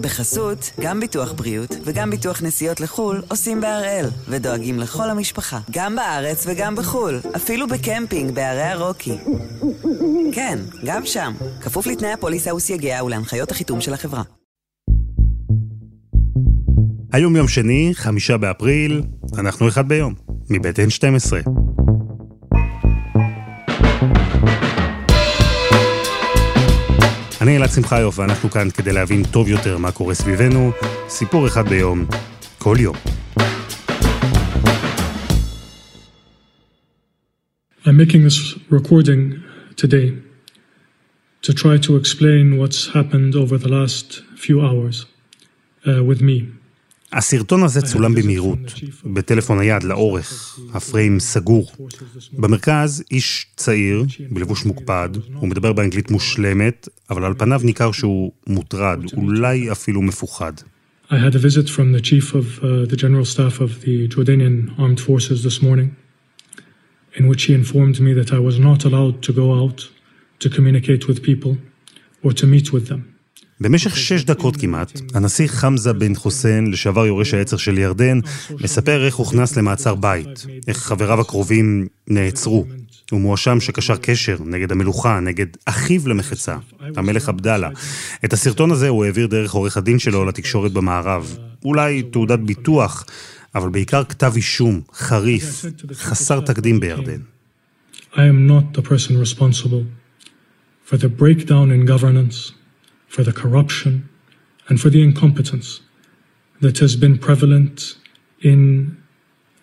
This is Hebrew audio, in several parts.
בחסות, גם ביטוח בריאות וגם ביטוח נסיעות לחו"ל עושים בהראל, ודואגים לכל המשפחה, גם בארץ וגם בחו"ל, אפילו בקמפינג בערי הרוקי. כן, גם שם, כפוף לתנאי הפוליסה וסייגיה ולהנחיות החיתום של החברה. היום יום שני, חמישה באפריל, אנחנו אחד ביום, מבית N12. אני אלעד שמחיוף, ואנחנו כאן כדי להבין טוב יותר מה קורה סביבנו. סיפור אחד ביום, כל יום. I'm making this recording today to try to explain what's happened over the last few hours uh, with me. הסרטון הזה צולם במהירות, בטלפון היד לאורך, הפריים סגור. במרכז איש צעיר, בלבוש מוקפד, הוא מדבר באנגלית מושלמת, אבל על פניו ניכר שהוא מוטרד, אולי אפילו מפוחד. I had a visit from the chief of uh, the general staff of the Jordanian armed forces this morning, in which he informed me that I was not allowed to go out to communicate with people or to meet with them. במשך שש דקות כמעט, הנסיך חמזה בן חוסיין, לשעבר יורש העצר של ירדן, מספר איך הוכנס למעצר בית, איך חבריו הקרובים נעצרו. הוא מואשם שקשר קשר נגד המלוכה, נגד אחיו למחצה, המלך עבדאללה. את הסרטון הזה הוא העביר דרך עורך הדין שלו לתקשורת במערב. אולי תעודת ביטוח, אבל בעיקר כתב אישום, חריף, חסר תקדים בירדן. I am not the person responsible for the breakdown in governance, for the corruption, and for the incompetence that has been prevalent in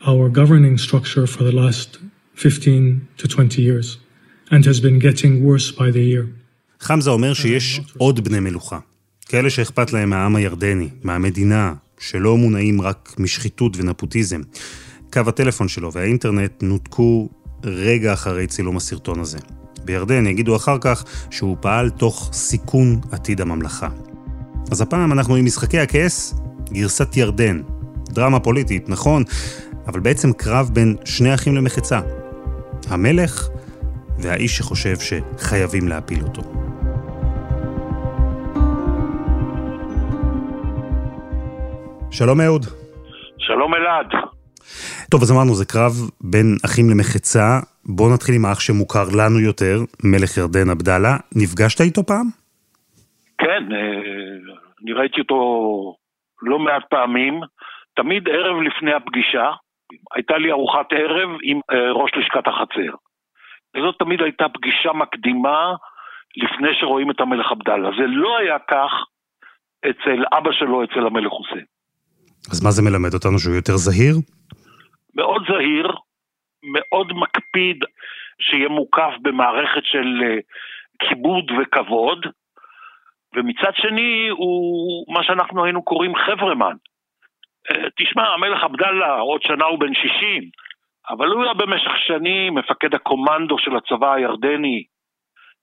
our governing structure for the last 15 to 20 years, and has been getting worse by the year. חמזה אומר שיש עוד בני מלוכה, כאלה שאכפת להם מהעם הירדני, מהמדינה, שלא מונעים רק משחיתות ונפוטיזם. קו הטלפון שלו והאינטרנט נותקו רגע אחרי צילום הסרטון הזה. בירדן יגידו אחר כך שהוא פעל תוך סיכון עתיד הממלכה. אז הפעם אנחנו עם משחקי הכס, גרסת ירדן. דרמה פוליטית, נכון, אבל בעצם קרב בין שני אחים למחצה. המלך והאיש שחושב שחייבים להפיל אותו. שלום אהוד. שלום אלעד. טוב, אז אמרנו, זה קרב בין אחים למחצה. בואו נתחיל עם האח שמוכר לנו יותר, מלך ירדן עבדאללה. נפגשת איתו פעם? כן, אה, אני ראיתי אותו לא מעט פעמים. תמיד ערב לפני הפגישה, הייתה לי ארוחת ערב עם אה, ראש לשכת החצר. וזאת תמיד הייתה פגישה מקדימה לפני שרואים את המלך עבדאללה. זה לא היה כך אצל אבא שלו, אצל המלך חוסיין. אז מה זה מלמד אותנו, שהוא יותר זהיר? מאוד זהיר, מאוד מקפיד שיהיה מוקף במערכת של אה, כיבוד וכבוד, ומצד שני הוא מה שאנחנו היינו קוראים חברמן. אה, תשמע, המלך עבדאללה, עוד שנה הוא בן 60, אבל הוא היה במשך שנים מפקד הקומנדו של הצבא הירדני.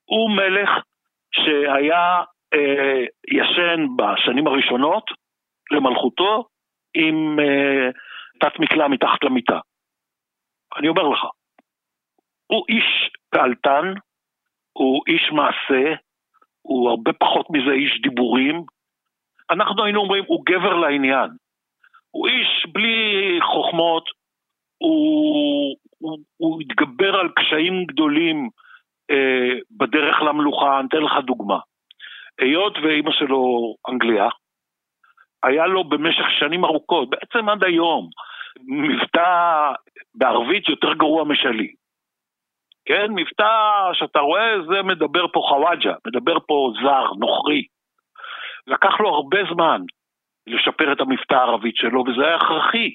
הוא מלך שהיה אה, ישן בשנים הראשונות למלכותו עם אה, תת מקלע מתחת למיטה. אני אומר לך, הוא איש פעלתן, הוא איש מעשה, הוא הרבה פחות מזה איש דיבורים. אנחנו היינו אומרים, הוא גבר לעניין. הוא איש בלי חוכמות, הוא, הוא, הוא התגבר על קשיים גדולים אה, בדרך למלוכה. אני אתן לך דוגמה. היות ואימא שלו אנגליה, היה לו במשך שנים ארוכות, בעצם עד היום, מבטא בערבית יותר גרוע משלי. כן, מבטא שאתה רואה, זה מדבר פה חוואג'ה, מדבר פה זר, נוכרי. לקח לו הרבה זמן לשפר את המבטא הערבית שלו, וזה היה הכרחי.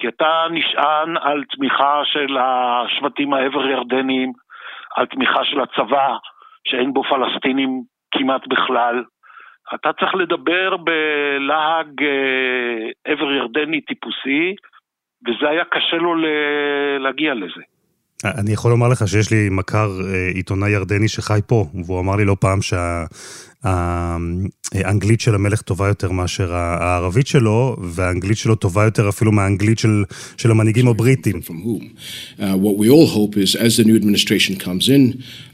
כי אתה נשען על תמיכה של השבטים העבר ירדניים, על תמיכה של הצבא, שאין בו פלסטינים כמעט בכלל. אתה צריך לדבר בלהג אה, ירדני טיפוסי, וזה היה קשה לו להגיע לזה. אני יכול לומר לך שיש לי מכר עיתונאי ירדני שחי פה, והוא אמר לי לא פעם שהאנגלית של המלך טובה יותר מאשר הערבית שלו, והאנגלית שלו טובה יותר אפילו מהאנגלית של, של המנהיגים הבריטים. Uh, what we all hope is as the new administration comes in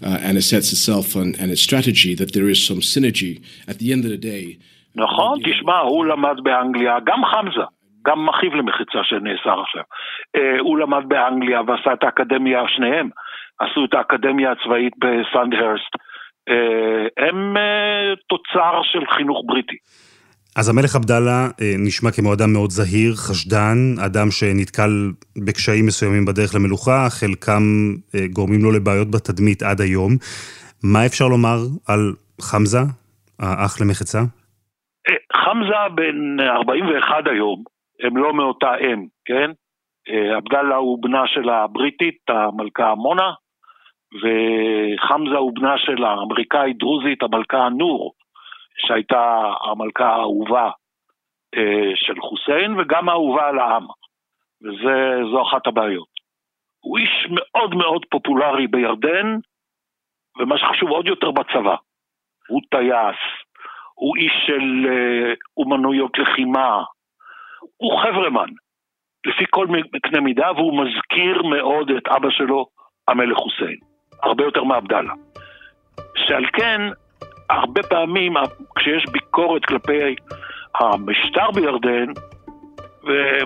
uh, and it sets itself on, and its strategy that there is some synergy at the end of the day. נכון, תשמע, הוא למד באנגליה, גם חמזה, גם אחיו למחצה שנאסר עכשיו. אה, הוא למד באנגליה ועשה את האקדמיה, שניהם עשו את האקדמיה הצבאית בסנדהרסט. אה, הם אה, תוצר של חינוך בריטי. אז המלך עבדאללה נשמע כמו אדם מאוד זהיר, חשדן, אדם שנתקל בקשיים מסוימים בדרך למלוכה, חלקם גורמים לו לבעיות בתדמית עד היום. מה אפשר לומר על חמזה, האח למחצה? חמזה בן 41 היום, הם לא מאותה אם, כן? אה, עבדאללה הוא בנה של הבריטית, המלכה מונה, וחמזה הוא בנה של האמריקאית דרוזית, המלכה נור, שהייתה המלכה האהובה אה, של חוסיין, וגם האהובה על העם. וזו אחת הבעיות. הוא איש מאוד מאוד פופולרי בירדן, ומה שחשוב עוד יותר בצבא. הוא טייס, הוא איש של אה, אומנויות לחימה, הוא חברמן, לפי כל קנה מידה, והוא מזכיר מאוד את אבא שלו, המלך חוסיין, הרבה יותר מעבדאללה. שעל כן, הרבה פעמים כשיש ביקורת כלפי המשטר בירדן,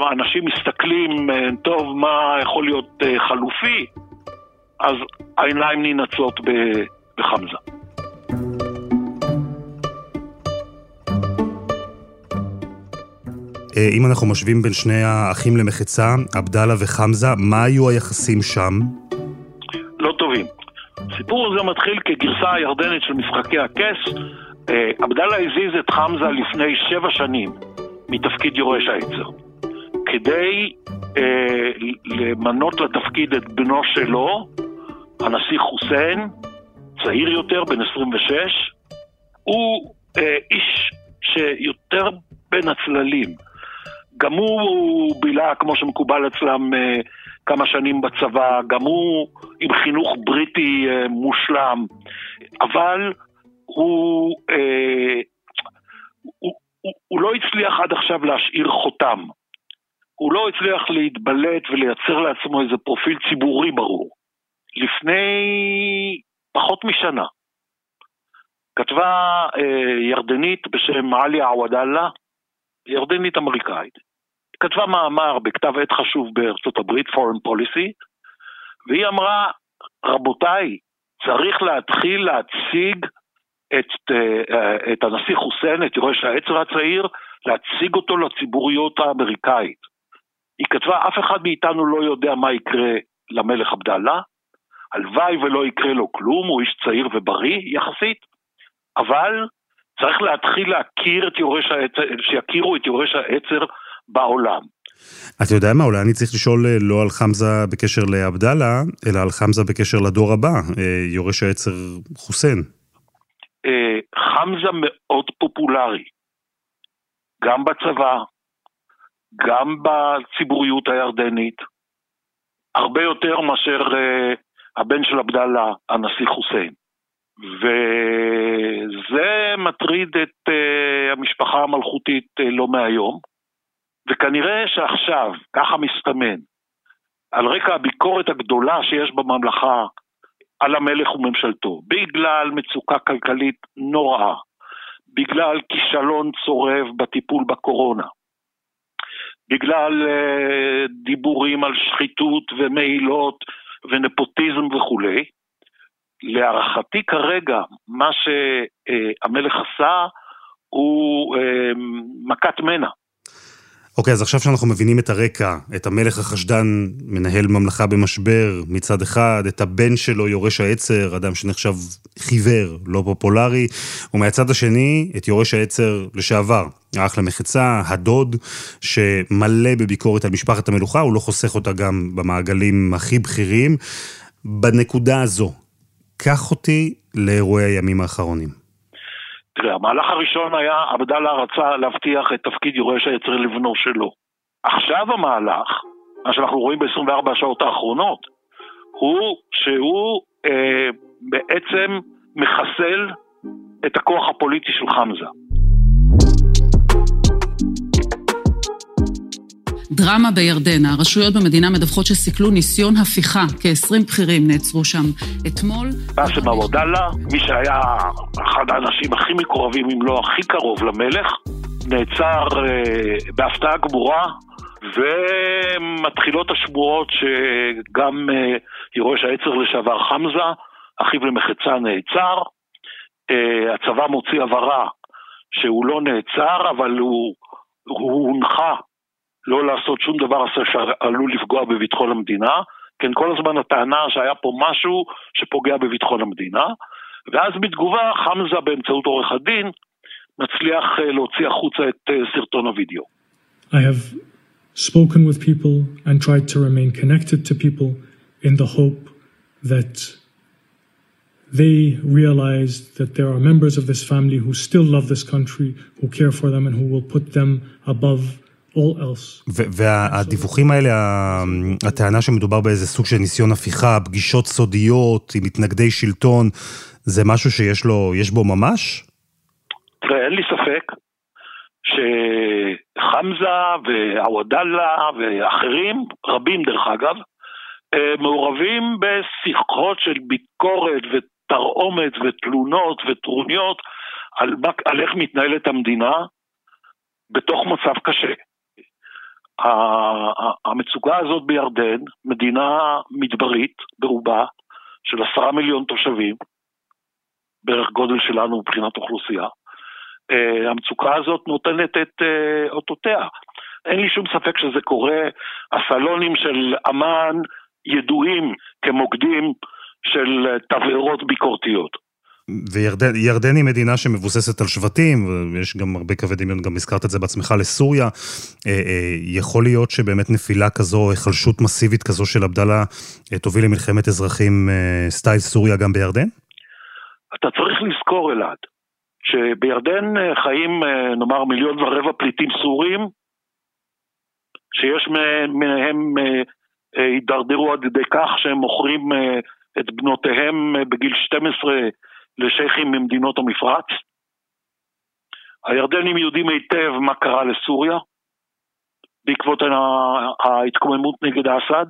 ואנשים מסתכלים, אה, טוב, מה יכול להיות אה, חלופי, אז העיניים ננעצות בחמזה. אם אנחנו משווים בין שני האחים למחצה, עבדאללה וחמזה, מה היו היחסים שם? לא טובים. הסיפור הזה מתחיל כגרסה הירדנית של משחקי הכס. אה, עבדאללה הזיז את חמזה לפני שבע שנים מתפקיד יורש העצר. כדי אה, למנות לתפקיד את בנו שלו, הנשיא חוסיין, צעיר יותר, בן 26, הוא אה, איש שיותר בין הצללים. גם הוא בילה, כמו שמקובל אצלם, אה, כמה שנים בצבא, גם הוא עם חינוך בריטי אה, מושלם, אבל הוא, אה, הוא, הוא, הוא לא הצליח עד עכשיו להשאיר חותם. הוא לא הצליח להתבלט ולייצר לעצמו איזה פרופיל ציבורי ברור. לפני פחות משנה כתבה אה, ירדנית בשם עליה עוודאללה, ירדנית אמריקאית, כתבה מאמר בכתב עת חשוב בארצות הברית, Foreign Policy, והיא אמרה, רבותיי, צריך להתחיל להציג את, אה, את הנשיא חוסיין, את יורש העצר הצעיר, להציג אותו לציבוריות האמריקאית. היא כתבה, אף אחד מאיתנו לא יודע מה יקרה למלך עבדאללה, הלוואי ולא יקרה לו כלום, הוא איש צעיר ובריא יחסית, אבל צריך להתחיל להכיר את יורש העצר, שיכירו את יורש העצר בעולם. אתה יודע מה, אולי אני צריך לשאול אה, לא על חמזה בקשר לעבדאללה, אלא על חמזה בקשר לדור הבא, אה, יורש העצר חוסיין. אה, חמזה מאוד פופולרי, גם בצבא, גם בציבוריות הירדנית, הרבה יותר מאשר הבן של עבדאללה, הנשיא חוסיין. וזה מטריד את המשפחה המלכותית לא מהיום. וכנראה שעכשיו, ככה מסתמן, על רקע הביקורת הגדולה שיש בממלכה על המלך וממשלתו, בגלל מצוקה כלכלית נוראה, בגלל כישלון צורב בטיפול בקורונה, בגלל uh, דיבורים על שחיתות ומעילות ונפוטיזם וכולי, להערכתי כרגע, מה שהמלך עשה הוא uh, מכת מנע. אוקיי, אז עכשיו שאנחנו מבינים את הרקע, את המלך החשדן מנהל ממלכה במשבר מצד אחד, את הבן שלו יורש העצר, אדם שנחשב חיוור, לא פופולרי, ומהצד השני, את יורש העצר לשעבר, האח למחצה, הדוד, שמלא בביקורת על משפחת המלוכה, הוא לא חוסך אותה גם במעגלים הכי בכירים. בנקודה הזו, קח אותי לאירועי הימים האחרונים. תראה, המהלך הראשון היה, עבדאללה רצה להבטיח את תפקיד יורש היצר לבנו שלו. עכשיו המהלך, מה שאנחנו רואים ב-24 השעות האחרונות, הוא שהוא אה, בעצם מחסל את הכוח הפוליטי של חמזה. דרמה בירדן. הרשויות במדינה מדווחות שסיכלו ניסיון הפיכה. כ-20 בכירים נעצרו שם אתמול. באסם אבודאללה, מי שהיה אחד האנשים הכי מקורבים, אם לא הכי קרוב למלך, נעצר אה, בהפתעה גמורה, ומתחילות השמועות שגם אה, יורש העצר לשעבר חמזה, אחיו למחצה נעצר. אה, הצבא מוציא הבהרה שהוא לא נעצר, אבל הוא, הוא הונחה לא לעשות שום דבר שעלול לפגוע בביטחון המדינה. כן, כל הזמן הטענה שהיה פה משהו שפוגע בביטחון המדינה, ואז בתגובה חמזה באמצעות עורך הדין מצליח אה, להוציא החוצה את אה, סרטון הוידאו. I have spoken with people and tried to remain connected to people in the hope that they realize that there are members of this family who still love this country, who care for them, and who will put them above all else. והדיווחים האלה, הטענה שמדובר באיזה סוג של ניסיון הפיכה, פגישות סודיות עם מתנגדי שלטון, זה משהו שיש לו, יש בו ממש? תראה, אין לי ספק שחמזה ועוודאללה ואחרים, רבים דרך אגב, אה, מעורבים בשיחות של ביקורת ותרעומת ותלונות וטרוניות על, על איך מתנהלת המדינה בתוך מצב קשה. המצוקה הזאת בירדן, מדינה מדברית ברובה, של עשרה מיליון תושבים, בערך גודל שלנו מבחינת אוכלוסייה, אה, המצוקה הזאת נותנת את אה, אותותיה. אין לי שום ספק שזה קורה, הסלונים של אמ"ן ידועים כמוקדים של תבערות ביקורתיות. וירדן היא מדינה שמבוססת על שבטים, ויש גם הרבה קווי דמיון, גם הזכרת את זה בעצמך, לסוריה. אה, אה, יכול להיות שבאמת נפילה כזו, היחלשות מסיבית כזו של עבדאללה, אה, תוביל למלחמת אזרחים סטייל סוריה גם בירדן? אתה צריך לזכור, אלעד, שבירדן חיים נאמר מיליון ורבע פליטים סורים, שיש מהם הידרדרו עד כדי כך שהם מוכרים את בנותיהם בגיל 12 לשייחים ממדינות המפרץ. הירדנים יודעים היטב מה קרה לסוריה בעקבות ההתקוממות נגד אסד.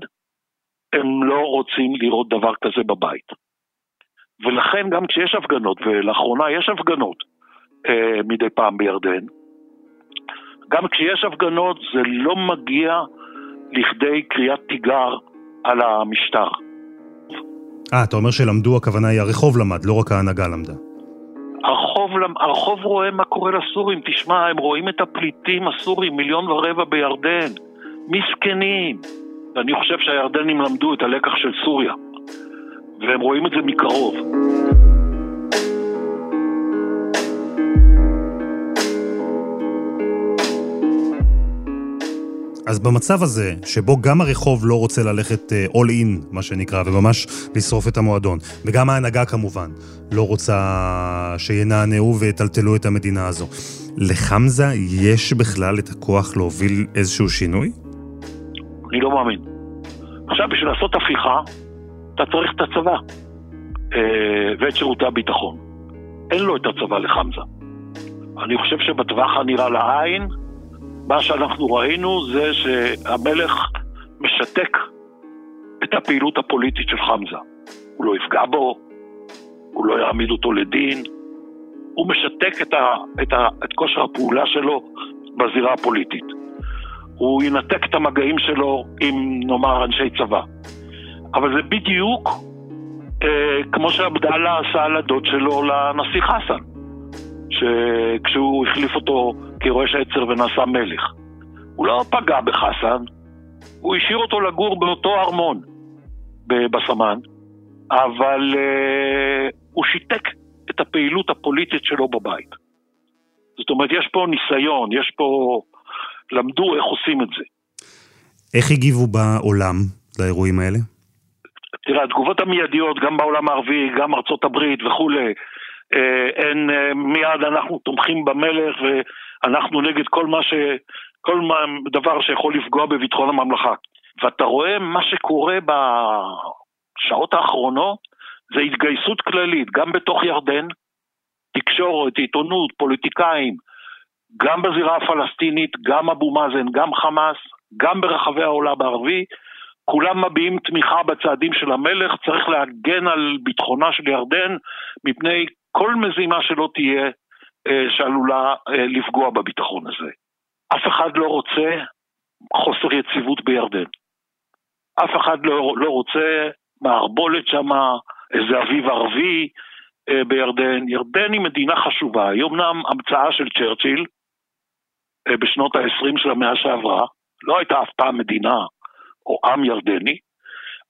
הם לא רוצים לראות דבר כזה בבית. ולכן גם כשיש הפגנות, ולאחרונה יש הפגנות אה, מדי פעם בירדן, גם כשיש הפגנות זה לא מגיע לכדי קריאת תיגר על המשטר. אה, אתה אומר שלמדו, הכוונה היא הרחוב למד, לא רק ההנהגה למדה. הרחוב, הרחוב רואה מה קורה לסורים, תשמע, הם רואים את הפליטים הסורים, מיליון ורבע בירדן, מסכנים. ואני חושב שהירדנים למדו את הלקח של סוריה, והם רואים את זה מקרוב. אז במצב הזה, שבו גם הרחוב לא רוצה ללכת uh, all in, מה שנקרא, וממש לשרוף את המועדון, וגם ההנהגה כמובן לא רוצה שינענעו ויטלטלו את המדינה הזו, לחמזה יש בכלל את הכוח להוביל איזשהו שינוי? אני לא מאמין. עכשיו, בשביל לעשות הפיכה, אתה צריך את הצבא אה, ואת שירותי הביטחון. אין לו את הצבא לחמזה. אני חושב שבטווח הנראה לעין, מה שאנחנו ראינו זה שהמלך משתק את הפעילות הפוליטית של חמזה. הוא לא יפגע בו, הוא לא יעמיד אותו לדין, הוא משתק את, ה, את, ה, את כושר הפעולה שלו בזירה הפוליטית. הוא ינתק את המגעים שלו עם, נאמר, אנשי צבא. אבל זה בדיוק אה, כמו שעבדאללה עשה על הדוד שלו לנסיך חסן, שכשהוא החליף אותו כראש עצר ונעשה מלך. הוא לא פגע בחסן, הוא השאיר אותו לגור באותו ארמון בסמן, אבל uh, הוא שיתק את הפעילות הפוליטית שלו בבית. זאת אומרת, יש פה ניסיון, יש פה... למדו איך עושים את זה. איך הגיבו בעולם לאירועים האלה? תראה, התגובות המיידיות, גם בעולם הערבי, גם ארצות הברית וכולי, אה, הן אה, מיד אנחנו תומכים במלך ואנחנו נגד כל מה ש... כל דבר שיכול לפגוע בביטחון הממלכה. ואתה רואה מה שקורה בשעות האחרונות זה התגייסות כללית, גם בתוך ירדן, תקשורת, עיתונות, פוליטיקאים, גם בזירה הפלסטינית, גם אבו מאזן, גם חמאס, גם ברחבי העולם הערבי, כולם מביעים תמיכה בצעדים של המלך, צריך להגן על ביטחונה של ירדן מפני כל מזימה שלא תהיה אה, שעלולה אה, לפגוע בביטחון הזה. אף אחד לא רוצה חוסר יציבות בירדן. אף אחד לא, לא רוצה מערבולת שם, איזה אביב ערבי אה, בירדן. ירדן היא מדינה חשובה, היא אמנם המצאה של צ'רצ'יל בשנות ה-20 של המאה שעברה, לא הייתה אף פעם מדינה או עם ירדני,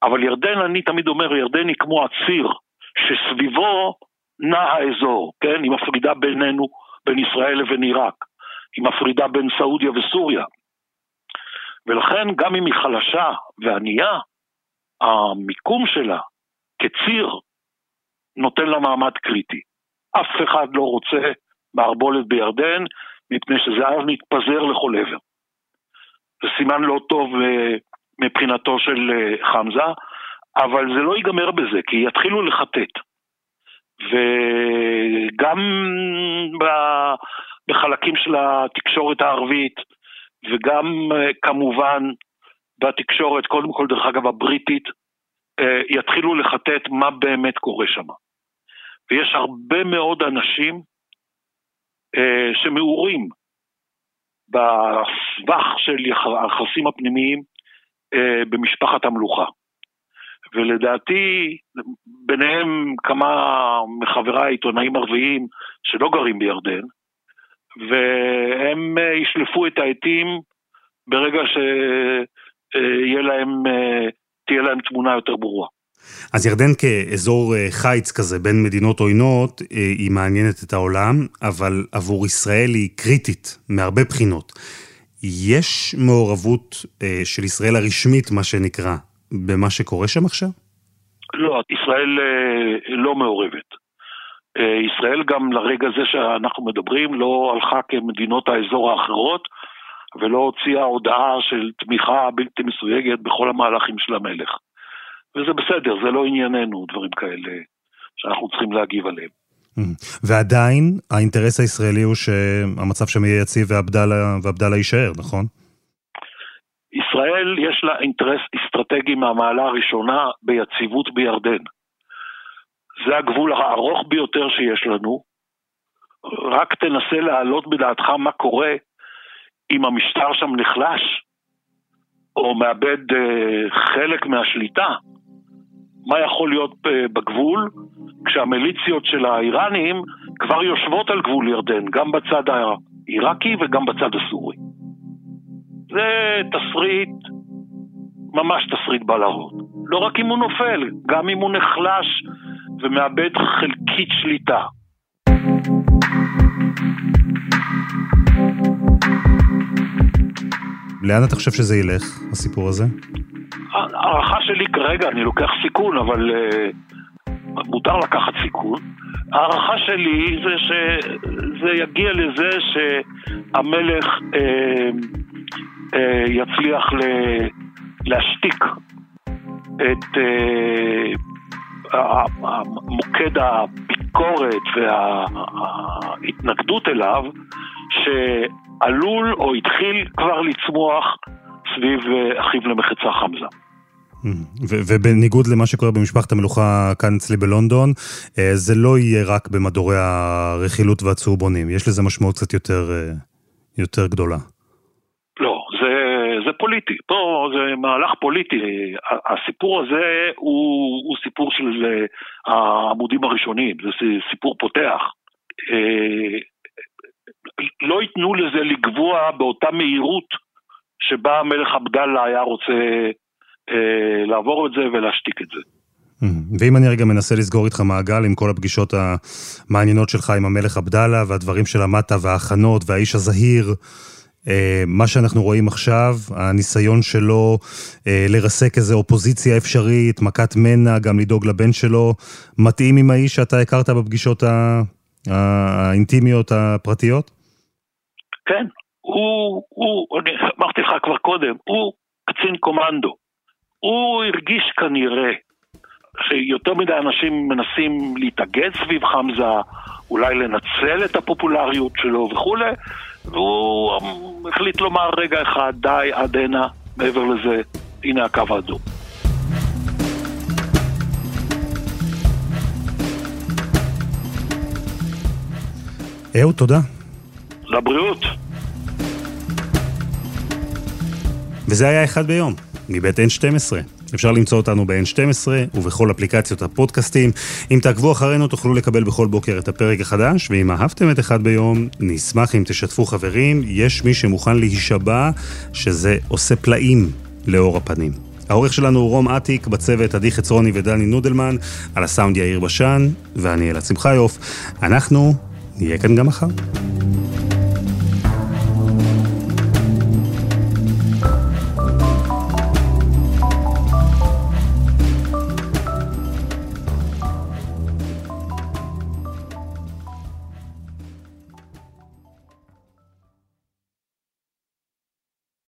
אבל ירדן, אני תמיד אומר, ירדן היא כמו הציר שסביבו נע האזור, כן? היא מפרידה בינינו, בין ישראל לבין עיראק. היא מפרידה בין סעודיה וסוריה. ולכן גם אם היא חלשה וענייה, המיקום שלה כציר נותן לה מעמד קריטי. אף אחד לא רוצה מערבולת בירדן, מפני שזה אז מתפזר לכל עבר. זה סימן לא טוב אה, מבחינתו של אה, חמזה, אבל זה לא ייגמר בזה, כי יתחילו לחטט. וגם בחלקים של התקשורת הערבית, וגם אה, כמובן בתקשורת, קודם כל דרך אגב הבריטית, אה, יתחילו לחטט מה באמת קורה שם. ויש הרבה מאוד אנשים שמעורים בסבך של היחסים הפנימיים במשפחת המלוכה. ולדעתי, ביניהם כמה מחבריי עיתונאים ערביים שלא גרים בירדן, והם אה, ישלפו את העטים ברגע שתהיה להם, אה, להם תמונה יותר ברורה. אז ירדן כאזור אה, חיץ כזה בין מדינות עוינות, היא מעניינת את העולם, אבל עבור ישראל היא קריטית מהרבה בחינות. יש מעורבות של ישראל הרשמית, מה שנקרא, במה שקורה שם עכשיו? לא, ישראל אה, לא מעורבת. אה, ישראל גם לרגע זה שאנחנו מדברים לא הלכה כמדינות האזור האחרות ולא הוציאה הודעה של תמיכה בלתי מסויגת בכל המהלכים של המלך. וזה בסדר, זה לא ענייננו, דברים כאלה שאנחנו צריכים להגיב עליהם. Mm. ועדיין האינטרס הישראלי הוא שהמצב שם יהיה יציב ועבדאללה יישאר, נכון? ישראל יש לה אינטרס אסטרטגי מהמעלה הראשונה ביציבות בירדן. זה הגבול הארוך ביותר שיש לנו. רק תנסה להעלות בדעתך מה קורה אם המשטר שם נחלש, או מאבד uh, חלק מהשליטה. מה יכול להיות uh, בגבול כשהמיליציות של האיראנים כבר יושבות על גבול ירדן, גם בצד העיראקי וגם בצד הסורי. זה תסריט, ממש תסריט בלהות. לא רק אם הוא נופל, גם אם הוא נחלש ומאבד חלקית שליטה. לאן אתה חושב שזה ילך, הסיפור הזה? ההערכה שלי כרגע, אני לוקח סיכון, אבל uh, מותר לקחת סיכון. ההערכה שלי זה שזה יגיע לזה שהמלך uh, יצליח להשתיק את אה, מוקד הביקורת וההתנגדות אליו, שעלול או התחיל כבר לצמוח סביב אה, אחיו למחצה חמזה. ובניגוד למה שקורה במשפחת המלוכה כאן אצלי בלונדון, זה לא יהיה רק במדורי הרכילות והצהובונים, יש לזה משמעות קצת יותר, יותר גדולה. פוליטי, פה זה מהלך פוליטי, הסיפור הזה הוא, הוא סיפור של אה, העמודים הראשונים, זה סיפור פותח. אה, לא ייתנו לזה לגבוע באותה מהירות שבה המלך עבדאללה היה רוצה אה, לעבור את זה ולהשתיק את זה. ואם אני רגע מנסה לסגור איתך מעגל עם כל הפגישות המעניינות שלך עם המלך עבדאללה והדברים שלמדת וההכנות והאיש הזהיר, מה שאנחנו רואים עכשיו, הניסיון שלו אה, לרסק איזו אופוזיציה אפשרית, מכת מנע, גם לדאוג לבן שלו, מתאים עם האיש שאתה הכרת בפגישות האינטימיות הפרטיות? כן, הוא, הוא, אני אמרתי לך כבר קודם, הוא קצין קומנדו. הוא הרגיש כנראה שיותר מדי אנשים מנסים להתאגד סביב חמזה, אולי לנצל את הפופולריות שלו וכולי, והוא החליט לומר רגע אחד, די, עד הנה, מעבר לזה, הנה הקו האדום. אהוד, תודה. לבריאות. וזה היה אחד ביום, מבית N12. אפשר למצוא אותנו ב-N12 ובכל אפליקציות הפודקאסטים. אם תעקבו אחרינו תוכלו לקבל בכל בוקר את הפרק החדש, ואם אהבתם את אחד ביום, נשמח אם תשתפו חברים. יש מי שמוכן להישבע שזה עושה פלאים לאור הפנים. העורך שלנו הוא רום אטיק, בצוות עדי חצרוני ודני נודלמן, על הסאונד יאיר בשן, ואני אלעד שמחיוף. אנחנו נהיה כאן גם מחר.